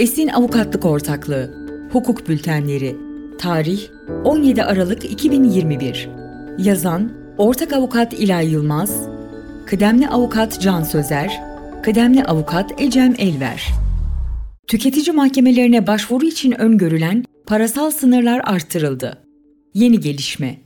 Esin Avukatlık Ortaklığı Hukuk Bültenleri Tarih 17 Aralık 2021 Yazan Ortak Avukat İlay Yılmaz Kıdemli Avukat Can Sözer Kıdemli Avukat Ecem Elver. Tüketici mahkemelerine başvuru için öngörülen parasal sınırlar artırıldı. Yeni gelişme.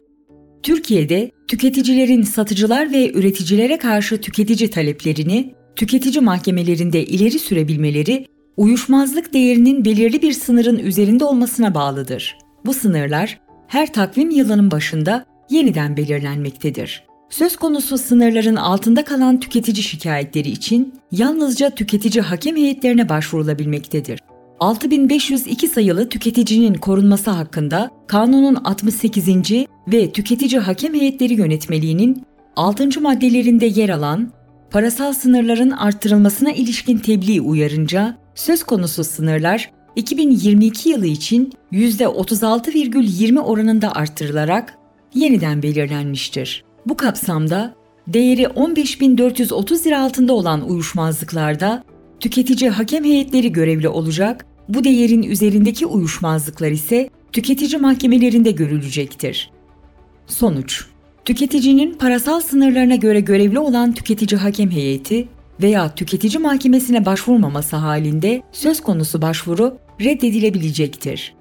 Türkiye'de tüketicilerin satıcılar ve üreticilere karşı tüketici taleplerini tüketici mahkemelerinde ileri sürebilmeleri uyuşmazlık değerinin belirli bir sınırın üzerinde olmasına bağlıdır. Bu sınırlar her takvim yılının başında yeniden belirlenmektedir. Söz konusu sınırların altında kalan tüketici şikayetleri için yalnızca tüketici hakem heyetlerine başvurulabilmektedir. 6502 sayılı tüketicinin korunması hakkında kanunun 68. ve tüketici hakem heyetleri yönetmeliğinin 6. maddelerinde yer alan parasal sınırların arttırılmasına ilişkin tebliğ uyarınca söz konusu sınırlar 2022 yılı için %36,20 oranında arttırılarak yeniden belirlenmiştir. Bu kapsamda değeri 15.430 lira altında olan uyuşmazlıklarda tüketici hakem heyetleri görevli olacak, bu değerin üzerindeki uyuşmazlıklar ise tüketici mahkemelerinde görülecektir. Sonuç Tüketicinin parasal sınırlarına göre görevli olan tüketici hakem heyeti veya tüketici mahkemesine başvurmaması halinde söz konusu başvuru reddedilebilecektir.